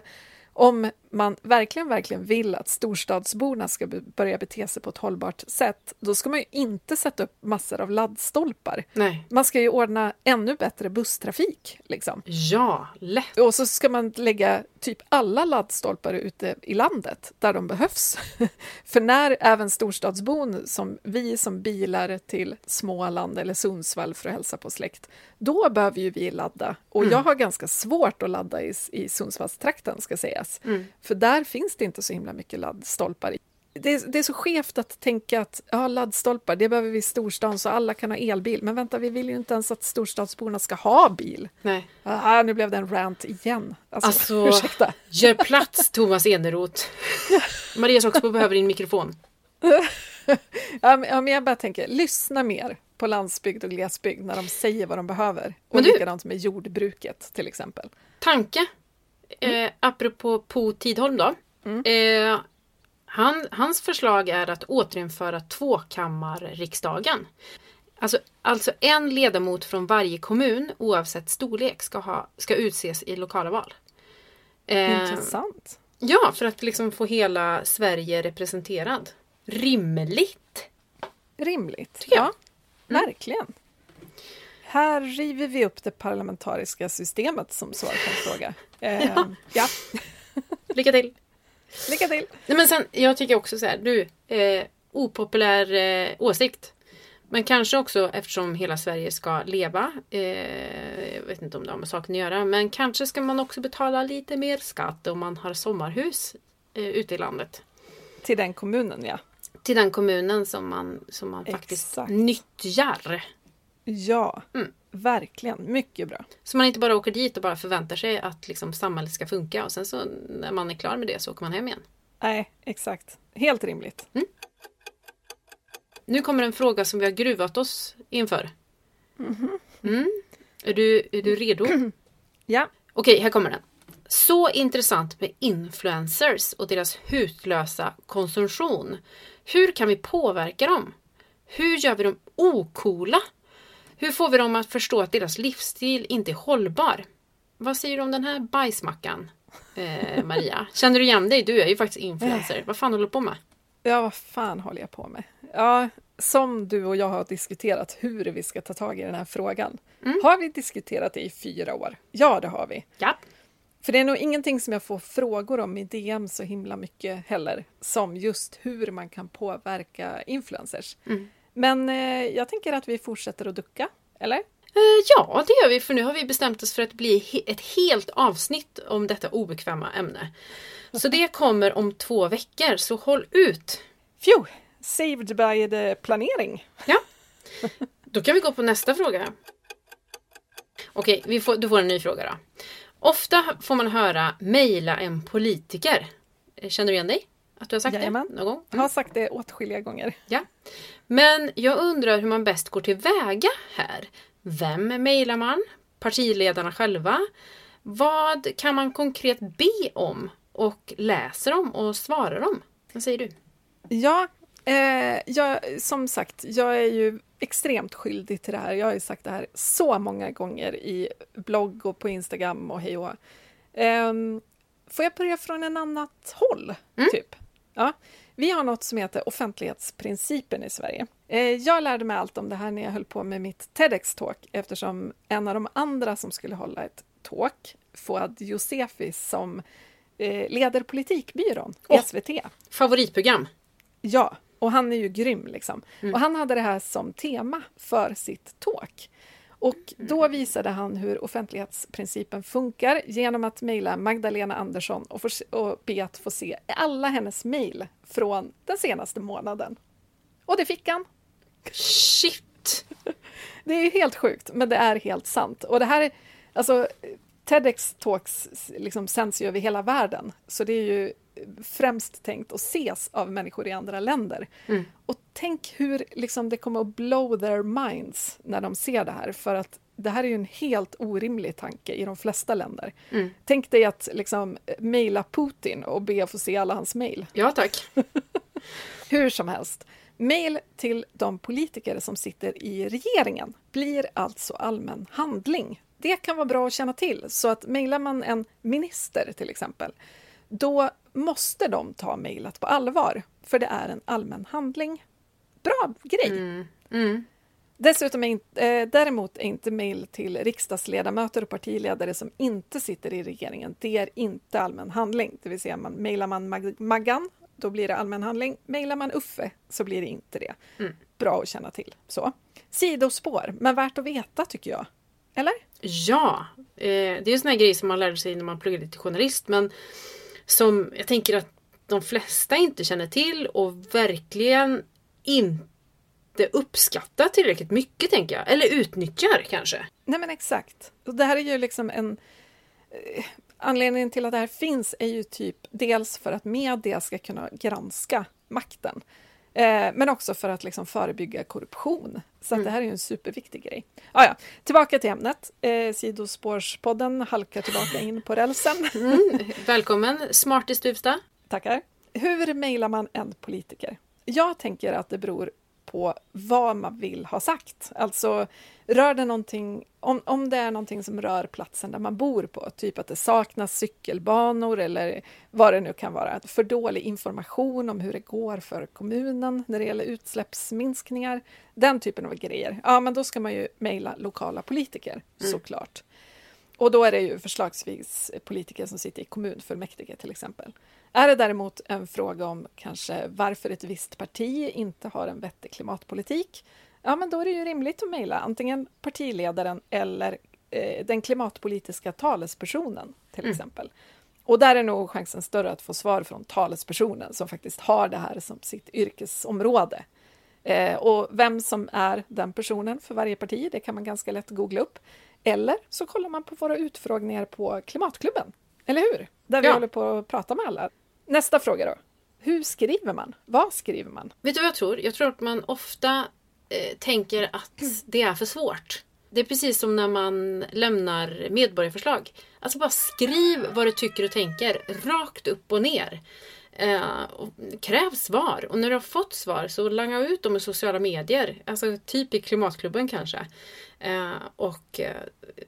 om man verkligen, verkligen vill att storstadsborna ska börja bete sig på ett hållbart sätt, då ska man ju inte sätta upp massor av laddstolpar. Nej. Man ska ju ordna ännu bättre busstrafik. Liksom. Ja, lätt! Och så ska man lägga typ alla laddstolpar ute i landet, där de behövs. För när även storstadsbon, som vi som bilar till Småland eller Sundsvall för att hälsa på släkt, då behöver ju vi ladda. Och mm. jag har ganska svårt att ladda i, i Sundsvallstrakten, ska sägas. Mm. För där finns det inte så himla mycket laddstolpar. Det är, det är så skevt att tänka att ja, laddstolpar, det behöver vi i storstan så alla kan ha elbil. Men vänta, vi vill ju inte ens att storstadsborna ska ha bil. Nej. Ah, nu blev det en rant igen. Alltså, alltså ursäkta. Gör plats Thomas Eneroth. Maria Soxbo behöver din mikrofon. ja, men jag bara tänker, lyssna mer på landsbygd och glesbygd när de säger vad de behöver. Och men du, likadant med jordbruket till exempel. Tanke eh, apropå Po Tidholm då. Mm. Eh, han, hans förslag är att återinföra tvåkammarriksdagen. Alltså, alltså en ledamot från varje kommun oavsett storlek ska, ha, ska utses i lokala val. Eh, Intressant. Ja, för att liksom få hela Sverige representerad. Rimligt! Rimligt, ja. Mm. Verkligen. Här river vi upp det parlamentariska systemet som svar på en fråga. Eh, ja. ja. Lycka till! Lycka till! Nej, men sen, jag tycker också så här, du, eh, opopulär eh, åsikt. Men kanske också eftersom hela Sverige ska leva. Eh, jag vet inte om det har med saken att göra. Men kanske ska man också betala lite mer skatt om man har sommarhus eh, ute i landet. Till den kommunen, ja. Till den kommunen som man, som man faktiskt nyttjar. Ja, Mm. verkligen. Mycket bra. Så man inte bara åker dit och bara förväntar sig att liksom samhället ska funka och sen så när man är klar med det så åker man hem igen. Nej, exakt. Helt rimligt. Nu kommer en fråga som vi har gruvat oss inför. Mm. Är, du, är du redo? Ja. Okej, här kommer den. Så intressant med influencers och deras hutlösa konsumtion. Hur kan vi påverka dem? Hur gör vi dem ocoola? Hur får vi dem att förstå att deras livsstil inte är hållbar? Vad säger du om den här bajsmackan, eh, Maria? Känner du igen dig? Du är ju faktiskt influencer. Vad fan håller du på med? Ja, vad fan håller jag på med? Ja, som du och jag har diskuterat hur vi ska ta tag i den här frågan. Har vi diskuterat det i fyra år? Ja, det har vi. Ja. För det är nog ingenting som jag får frågor om i DM så himla mycket heller, som just hur man kan påverka influencers. Men eh, jag tänker att vi fortsätter att ducka, eller? Eh, Ja, det gör vi för nu har vi bestämt oss för att bli ett helt avsnitt om detta obekväma ämne. Så det kommer om två veckor, så håll ut! Phew! Saved by the planering. Ja. Då kan vi gå på nästa fråga. Okej, vi får, du får en ny fråga då. Ofta får man höra mejla en politiker. Eh, Känner du igen dig? Att du har sagt Jajamän. det någon gång? Jag har sagt det åtskilliga gånger. Ja. Men jag undrar hur man bäst går tillväga här. Vem mejlar man? Partiledarna själva? Vad kan man konkret be om? Och läser de och svarar de? Vad säger du? Ja, eh, jag, som sagt, jag är ju extremt skyldig till det här. Jag har ju sagt det här så många gånger i blogg och på Instagram och hej och. Ehm, Får jag börja från en annat håll, typ? Ja. Vi har något som heter offentlighetsprincipen i Sverige. Eh, Jag lärde mig allt om det här när jag höll på med mitt TEDx-talk eftersom en av de andra som skulle hålla ett talk, Fouad Josefi, som eh, leder politikbyrån i Åh. SVT. Favoritprogram? Ja, och han är ju grym liksom. Och han hade det här som tema för sitt talk. Och då visade han hur offentlighetsprincipen funkar genom att mejla Magdalena Andersson och, få, och be att få se alla hennes mejl från den senaste månaden. Och det fick han. Shit! Det är helt sjukt, men det är helt sant. Och det här är, alltså, TEDx Talks liksom sänds ju över hela världen, så det är ju främst tänkt att ses av människor i andra länder. Mm. Och tänk hur liksom, det kommer att blow their minds när de ser det här, för att det här är ju en helt orimlig tanke i de flesta länder. Mm. Tänk dig att liksom mejla Putin och be att få se alla hans mejl. Ja tack. Hur som helst, mejl till de politiker som sitter i regeringen blir alltså allmän handling. Det kan vara bra att känna till, så att mejlar man en minister till exempel, då måste de ta mejlet på allvar, för det är en allmän handling. Bra grej! Mm. Mm. Dessutom är inte, eh, däremot är inte mejl till riksdagsledamöter och partiledare som inte sitter i regeringen, det är inte allmän handling. Det vill säga, man, mejlar man Mag- Maggan, då blir det allmän handling. Mejlar man Uffe så blir det inte det. Mm. Bra att känna till. Så. Sidospår, men värt att veta tycker jag. Eller? Ja, eh, det är ju såna här grejer som man lärde sig när man pluggade till journalist men som jag tänker att de flesta inte känner till och verkligen inte uppskattar tillräckligt mycket tänker jag. Eller utnyttjar kanske. Nej men exakt. Och det här är ju liksom en... Eh, anledningen till att det här finns är ju typ dels för att media ska kunna granska makten. Eh, men också för att liksom förebygga korruption. Så att det här är ju en superviktig grej. Ah, ja. Tillbaka till ämnet. Eh, Sidospårspodden halkar tillbaka in på rälsen. Mm. Välkommen Smarty Stuvsta. Tackar. Hur mejlar man en politiker? Jag tänker att det beror på vad man vill ha sagt. Alltså, rör det någonting, om, om det är någonting som rör platsen där man bor på, typ att det saknas cykelbanor eller vad det nu kan vara, för dålig information om hur det går för kommunen när det gäller utsläppsminskningar, den typen av grejer, ja men då ska man ju mejla lokala politiker, såklart. Och då är det ju förslagsvis politiker som sitter i kommunfullmäktige till exempel. Är det däremot en fråga om kanske varför ett visst parti inte har en vettig klimatpolitik, ja men då är det ju rimligt att mejla antingen partiledaren eller eh, den klimatpolitiska talespersonen till exempel. Och där är nog chansen större att få svar från talespersonen som faktiskt har det här som sitt yrkesområde. Eh, och vem som är den personen för varje parti, det kan man ganska lätt googla upp. Eller så kollar man på våra utfrågningar på Klimatklubben, eller hur? Där vi Ja. håller på att prata med alla. Nästa fråga då. Hur skriver man? Vad skriver man? Vet du vad jag tror? Jag tror att man ofta eh, tänker att det är för svårt. Det är precis som när man lämnar medborgarförslag. Alltså bara skriv vad du tycker och tänker, rakt upp och ner. Eh, och kräv svar. Och när du har fått svar så langa ut dem i sociala medier. Alltså typ i Klimatklubben kanske. Eh, och eh,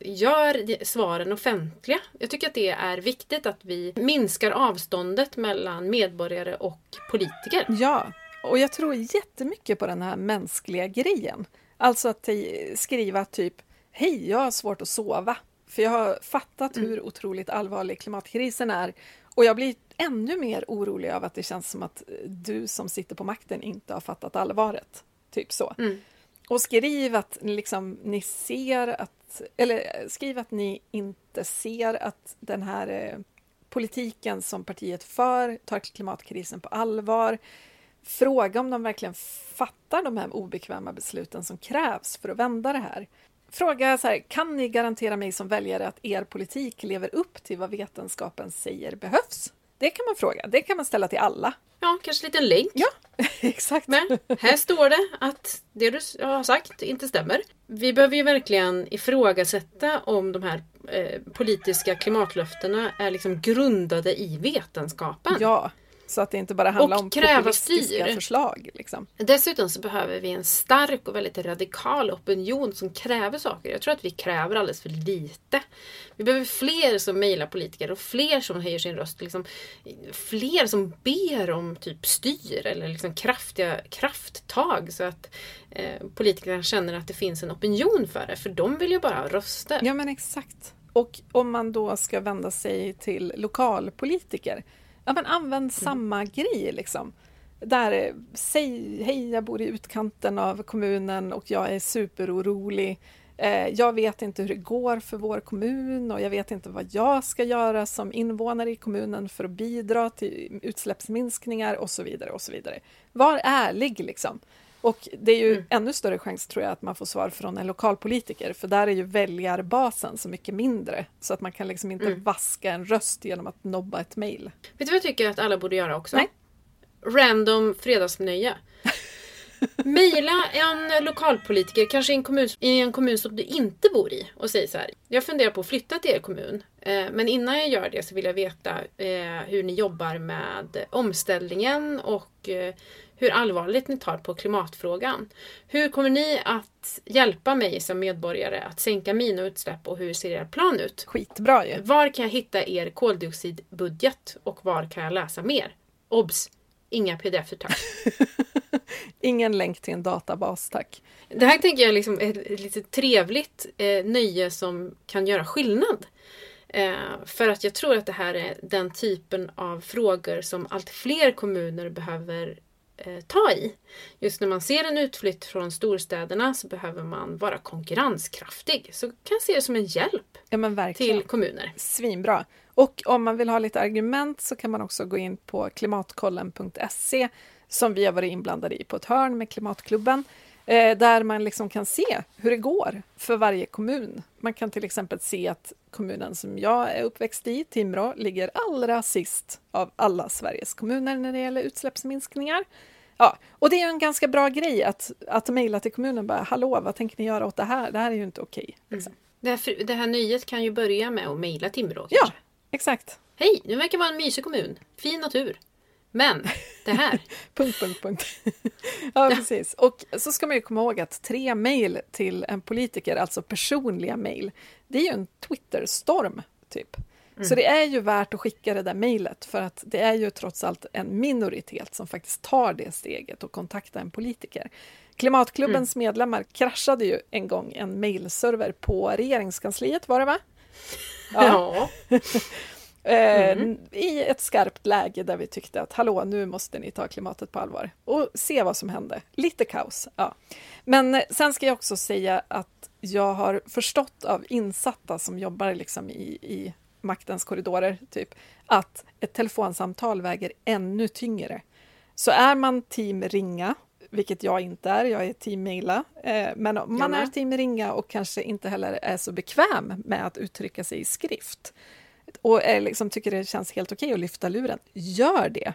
gör svaren offentliga. Jag tycker att det är viktigt att vi minskar avståndet mellan medborgare och politiker. Ja, och jag tror jättemycket på den här mänskliga grejen. Alltså att skriva typ Hej, jag har svårt att sova. För jag har fattat hur otroligt allvarlig klimatkrisen är. Och jag blir ännu mer orolig av att det känns som att eh, du som sitter på makten inte har fattat allvaret. Typ så. Mm. Och skriv att liksom, ni ser att, eller eh, skriv att ni inte ser att den här eh, politiken som partiet för tar klimatkrisen på allvar. Fråga om de verkligen fattar de här obekväma besluten som krävs för att vända det här. Fråga så här, kan ni garantera mig som väljare att er politik lever upp till vad vetenskapen säger behövs? Det kan man fråga, det kan man ställa till alla. Ja, kanske en liten länk Ja, exakt. med. Här står det att det du har sagt inte stämmer. Vi behöver ju verkligen ifrågasätta om de här eh, politiska klimatlöftena är liksom grundade i vetenskapen. Ja, så att det inte bara handlar om kräva populistiska styr. förslag. Liksom. Dessutom så behöver vi en stark och väldigt radikal opinion som kräver saker. Jag tror att vi kräver alldeles för lite. Vi behöver fler som mejlar politiker och fler som höjer sin röst. Liksom, fler som ber om typ styr eller liksom kraftiga krafttag så att eh, politikerna känner att det finns en opinion för det. För de vill ju bara ha röster. Ja, men exakt. Och om man då ska vända sig till lokalpolitiker, ja men använd samma grej liksom. Där, säg hej, jag bor i utkanten av kommunen och jag är superorolig. Eh, jag vet inte hur det går för vår kommun och jag vet inte vad jag ska göra som invånare i kommunen för att bidra till utsläppsminskningar och så vidare. och så vidare. Var ärlig liksom. Och det är ju Mm. ännu större chans tror jag att man får svar från en lokalpolitiker för där är ju väljarbasen så mycket mindre så att man kan liksom inte Mm. vaska en röst genom att nobba ett mejl. Vet du vad jag tycker att alla borde göra också? Nej. Random fredagsnöje. Mejla en lokalpolitiker, kanske i en, kommun, i en kommun som du inte bor i och säg så här. Jag funderar på att flytta till er kommun. Eh, men innan jag gör det så vill jag veta eh, hur ni jobbar med omställningen och eh, hur allvarligt ni tar på klimatfrågan. Hur kommer ni att hjälpa mig som medborgare att sänka mina utsläpp och hur ser er plan ut? Skitbra ju! Var kan jag hitta er koldioxidbudget och var kan jag läsa mer? Obs! Inga pdf tack. Ingen länk till en databas tack. Det här tänker jag liksom är ett lite trevligt eh, nöje som kan göra skillnad. Eh, för att jag tror att det här är den typen av frågor som allt fler kommuner behöver eh, ta i. Just när man ser en utflytt från storstäderna så behöver man vara konkurrenskraftig. Så kan jag se det som en hjälp Ja till kommuner. Svinbra! Och om man vill ha lite argument så kan man också gå in på klimatkollen.se som vi har varit inblandade i på ett hörn med Klimatklubben. Eh, där man liksom kan se hur det går för varje kommun. Man kan till exempel se att kommunen som jag är uppväxt i, Timrå, ligger allra sist av alla Sveriges kommuner när det gäller utsläppsminskningar. Ja, och det är en ganska bra grej att, att mejla till kommunen bara ”Hallå, vad tänker ni göra åt det här? Det här är ju inte okej”. liksom. Det här, det här nöjet kan ju börja med att mejla Timrå Ja, exakt. Hej, det verkar vara en mysig kommun. Fin natur. Men det här. Punkt, punkt, punkt. ja, precis. Och så ska man ju komma ihåg att tre mejl till en politiker, alltså personliga mejl, det är ju en Twitterstorm, typ. Så det är ju värt att skicka det där mejlet, för att det är ju trots allt en minoritet som faktiskt tar det steget och kontaktar en politiker. Klimatklubbens medlemmar kraschade ju en gång en mejlserver på regeringskansliet, var det va? ja. Eh, I ett skarpt läge där vi tyckte att hallå, nu måste ni ta klimatet på allvar. Och se vad som hände. Lite kaos, ja. Men eh, sen ska jag också säga att jag har förstått av insatta som jobbar liksom i, i maktens korridorer, typ, att ett telefonsamtal väger ännu tyngre. Så är man team ringa, vilket jag inte är, jag är team mejla, eh, men om man är team ringa och kanske inte heller är så bekväm med att uttrycka sig i skrift och är liksom, tycker det känns helt okej att lyfta luren, gör det.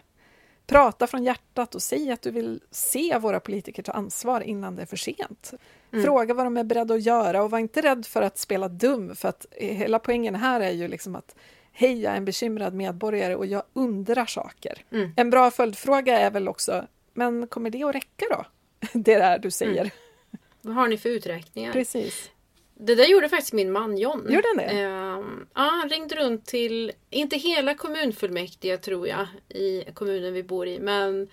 Prata från hjärtat och säg att du vill se våra politiker ta ansvar innan det är för sent. Mm. Fråga vad de är beredda att göra och var inte rädd för att spela dum, för att hela poängen här är ju liksom att Hej, jag är en bekymrad medborgare och jag undrar saker. Mm. En bra följdfråga är väl också, men kommer det att räcka då? Det där du säger. Mm. Vad har ni för uträkningar? Precis. Det där gjorde faktiskt min man John. Gjorde han det? Uh, ja, han ringde runt till, inte hela kommunfullmäktige tror jag, i kommunen vi bor i, men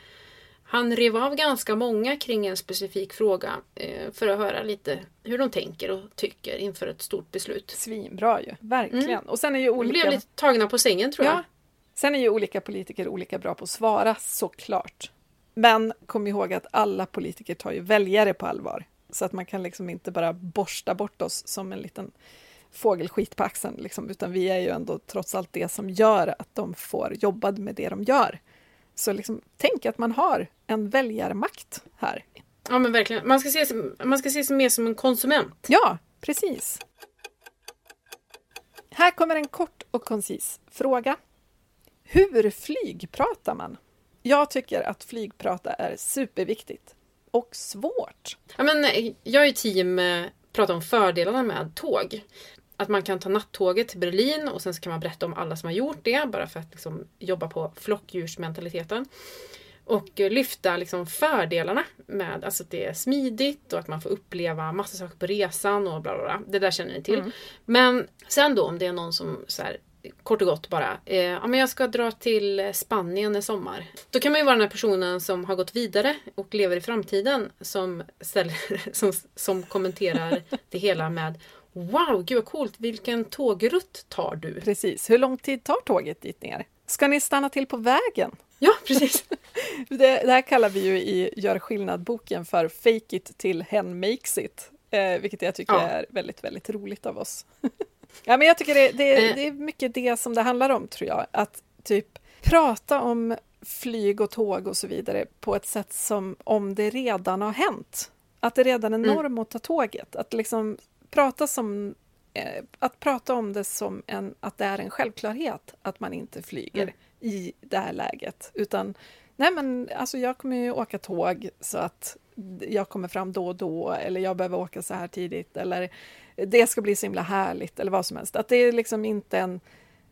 han rev av ganska många kring en specifik fråga uh, för att höra lite hur de tänker och tycker inför ett stort beslut. Svinbra ju, verkligen. Mm. Och sen är ju olika... De blev lite tagna på sängen tror ja. jag. Sen är ju olika politiker olika bra på att svara, såklart. Men kom ihåg att alla politiker tar ju väljare på allvar. Så att man kan liksom inte bara borsta bort oss som en liten fågelskit på axeln, liksom, utan vi är ju ändå trots allt det som gör att de får jobba med det de gör. Så liksom, tänk att man har en väljarmakt här. Ja men verkligen, man ska se, man ska se sig mer som en konsument. Ja, precis. Här kommer en kort och koncis fråga. Hur flygpratar man? Jag tycker att flygprata är superviktigt och svårt. Ja, men jag är team eh, prata om fördelarna med tåg. Att man kan ta nattåget till Berlin och sen så kan man berätta om alla som har gjort det bara för att liksom jobba på flockdjursmentaliteten. Och eh, lyfta liksom fördelarna med alltså att det är smidigt och att man får uppleva massa saker på resan och bla bla bla. Det där känner ni till. Mm. Men sen då om det är någon som så här, kort och gott bara, eh, ja men jag ska dra till Spanien i sommar. Då kan man ju vara den här personen som har gått vidare och lever i framtiden som, ställer, som, som kommenterar det hela med Wow, gud vad coolt! Vilken tågrutt tar du? Precis. Hur lång tid tar tåget dit ner? Ska ni stanna till på vägen? Ja, precis. det, det, här kallar vi ju i Gör skillnad-boken för Fake it till hen makes it. Eh, vilket jag tycker ja. är väldigt, väldigt roligt av oss. Ja, men jag tycker det, det, eh. det är mycket det som det handlar om, tror jag. Att typ prata om flyg och tåg och så vidare på ett sätt som om det redan har hänt. Att det redan är mm. norm mm. att ta tåget. Att liksom prata som eh, att prata om det som en, att det är en självklarhet att man inte flyger mm. i det här läget. Utan nej men alltså jag kommer ju åka tåg så att jag kommer fram då och då eller jag behöver åka så här tidigt eller det ska bli så himla härligt eller vad som helst. Att det är liksom inte en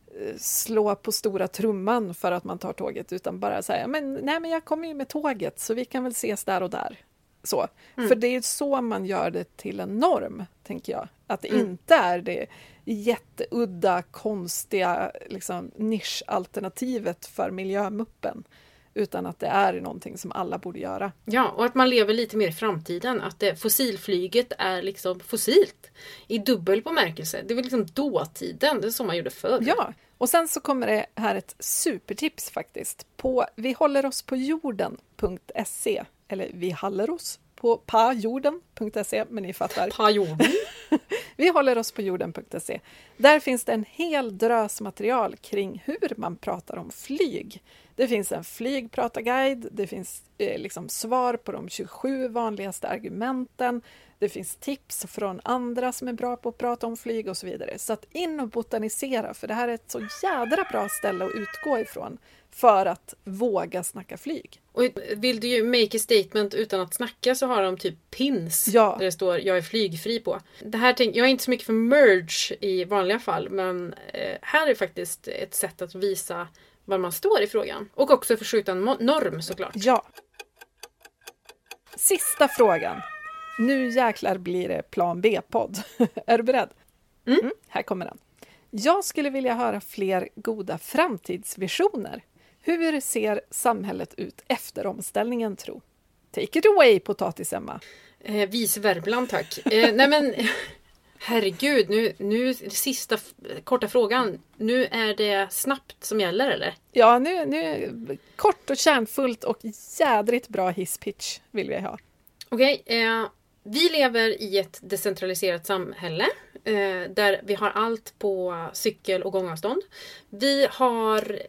eh, slå på stora trumman för att man tar tåget utan bara säga men nej men jag kommer ju med tåget så vi kan väl ses där och där. Så. Mm. För det är så man gör det till en norm, tänker jag. Att det mm. inte är det jätteudda, konstiga liksom, nischalternativet för miljömuppen utan att det är någonting som alla borde göra. Ja, och att man lever lite mer i framtiden. Att det, fossilflyget är liksom fossilt. I dubbel bemärkelse. Det var liksom dåtiden, det är så man gjorde förr. Ja, och sen så kommer det här ett supertips faktiskt. På vi håller oss på jorden.se eller vi håller oss på pajorden.se, men ni fattar. Pajorden? vi håller oss på jorden.se. Där finns det en hel drös material kring hur man pratar om flyg. Det finns en flygpratarguide, det finns eh, liksom svar på de 27 vanligaste argumenten, det finns tips från andra som är bra på att prata om flyg och så vidare. Så att in och botanisera, för det här är ett så jädra bra ställe att utgå ifrån för att våga snacka flyg. Och vill du ju make a statement utan att snacka så har de typ pins ja. där det står jag är flygfri på. Det här tänk, jag är inte så mycket för merge i vanliga fall men eh, här är faktiskt ett sätt att visa var man står i frågan. Och också förskjuta en norm såklart. Ja. Sista frågan. Nu jäklar blir det plan B-podd. är du beredd? Mm. Mm, här kommer den. Jag skulle vilja höra fler goda framtidsvisioner. Hur ser samhället ut efter omställningen, tro? Take it away, potatis-Emma. Eh, vis Värmland, tack. Eh, nej men, herregud, nu, nu sista korta frågan. Nu är det snabbt som gäller, eller? Ja, nu, nu kort och kärnfullt och jädrigt bra hisspitch vill vi ha. Okej, okay, eh, vi lever i ett decentraliserat samhälle eh, där vi har allt på cykel och gångavstånd. Vi har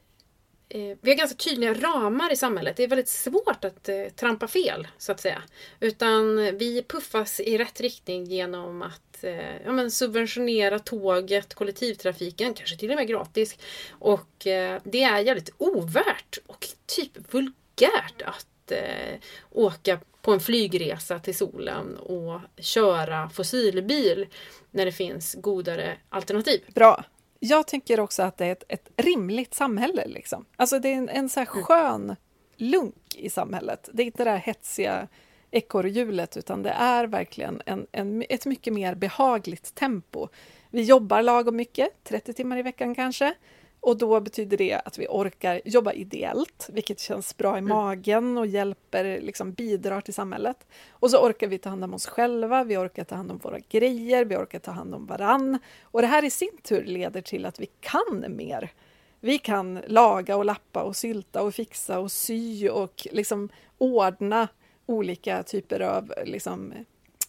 eh, vi har ganska tydliga ramar i samhället. Det är väldigt svårt att eh, trampa fel, så att säga. Utan vi puffas i rätt riktning genom att eh, ja, men subventionera tåget, kollektivtrafiken, kanske till och med gratis. Och eh, det är jävligt ovärt och typ vulgärt att eh, åka på en flygresa till solen och köra fossilbil när det finns godare alternativ. Bra. Jag tycker också att det är ett, ett rimligt samhälle. Liksom. Alltså det är en, en så här skön lunk i samhället. Det är inte det här hetsiga ekorrhjulet, utan det är verkligen en, en, ett mycket mer behagligt tempo. Vi jobbar lagom mycket, 30 timmar i veckan kanske. Och då betyder det att vi orkar jobba ideellt, vilket känns bra i magen och hjälper, liksom bidrar till samhället. Och så orkar vi ta hand om oss själva, vi orkar ta hand om våra grejer, vi orkar ta hand om varann. Och det här i sin tur leder till att vi kan mer. Vi kan laga och lappa och sylta och fixa och sy och liksom ordna olika typer av liksom,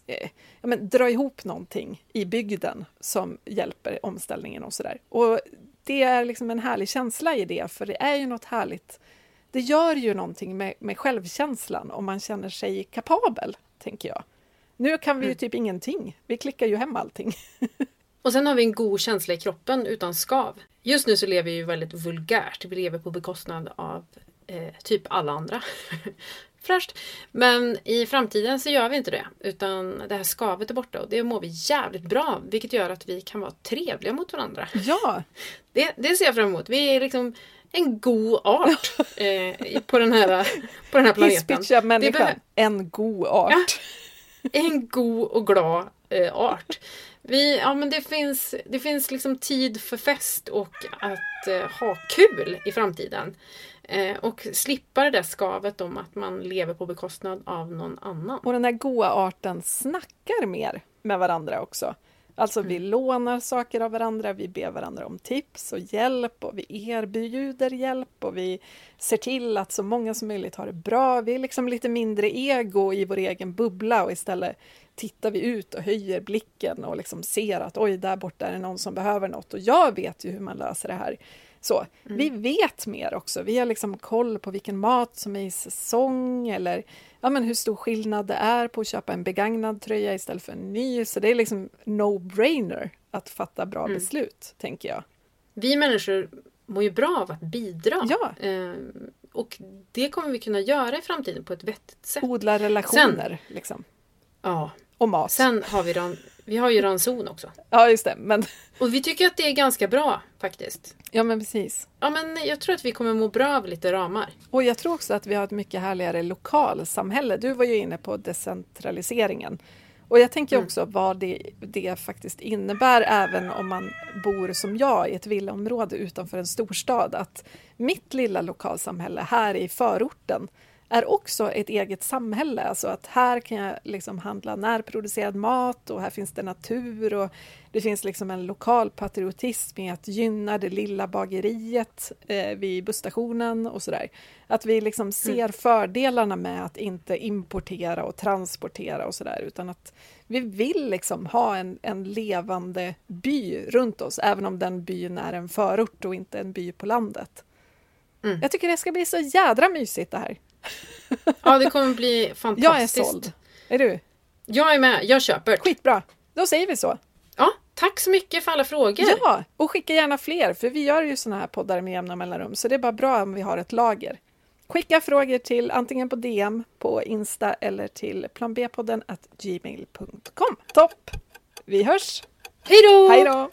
eh, ja, men, dra ihop någonting i bygden som hjälper omställningen och sådär. Och det är liksom en härlig känsla i det, för det är ju något härligt. Det gör ju någonting med, med självkänslan om man känner sig kapabel, tänker jag. Nu kan vi ju typ ingenting. Vi klickar ju hem allting. Och sen har vi en god känsla i kroppen utan skav. Just nu så lever vi ju väldigt vulgärt. Vi lever på bekostnad av eh, typ alla andra. Fräscht! Men i framtiden så gör vi inte det. Utan det här skavet är borta och det mår vi jävligt bra av. Vilket gör att vi kan vara trevliga mot varandra. Ja! Det, det ser jag fram emot. Vi är liksom en god art eh, på, den här, på den här planeten. Hisspitcha människan. En god art. Ja, en god och glad eh, art. Vi, ja, men det finns, det finns liksom tid för fest och att eh, ha kul i framtiden. Eh, och slippa det där skavet om att man lever på bekostnad av någon annan. Och den här goa arten snackar mer med varandra också. Alltså vi Mm. lånar saker av varandra, vi ber varandra om tips och hjälp och vi erbjuder hjälp och vi ser till att så många som möjligt har det bra. Vi är liksom lite mindre ego i vår egen bubbla och istället tittar vi ut och höjer blicken och liksom ser att oj, där borta är det någon som behöver något och jag vet ju hur man löser det här. Så, Vi vet mer också. Vi har liksom koll på vilken mat som är i säsong eller ja, men hur stor skillnad det är på att köpa en begagnad tröja istället för en ny. Så det är liksom no-brainer att fatta bra beslut, tänker jag. Vi människor mår ju bra av att bidra. Ja. Eh, och det kommer vi kunna göra i framtiden på ett vettigt sätt. Odla relationer, liksom. Ja. Och mat. Sen har vi, ran, vi har ju ranson också. Ja, just det. Men, Och vi tycker att det är ganska bra faktiskt. ja, men precis. Ja men jag tror att vi kommer må bra av lite ramar. Och jag tror också att vi har ett mycket härligare lokalsamhälle. Du var ju inne på decentraliseringen. Och jag tänker också vad det, det faktiskt innebär även om man bor som jag i ett villaområde utanför en storstad. Att mitt lilla lokalsamhälle här i förorten är också ett eget samhälle. Alltså att här kan jag liksom handla närproducerad mat och här finns det natur och det finns liksom en lokal patriotism i att gynna det lilla bageriet eh, vid busstationen och sådär. Att vi liksom ser fördelarna med att inte importera och transportera och sådär utan att vi vill liksom ha en, en levande by runt oss även om den byn är en förort och inte en by på landet. Mm. Jag tycker det ska bli så jädra mysigt det här. Ja det kommer bli Jag är fantastiskt. såld. Är du? Jag är med, jag köper. Skitbra! Då säger vi så. Ja, tack så mycket för alla frågor. Ja, och skicka gärna fler, för vi gör ju såna här poddar med jämna mellanrum, så det är bara bra om vi har ett lager. Skicka frågor till antingen på DM på Insta eller till planbpodden at gmail.com. Topp! Vi hörs! Hej då! Hej då!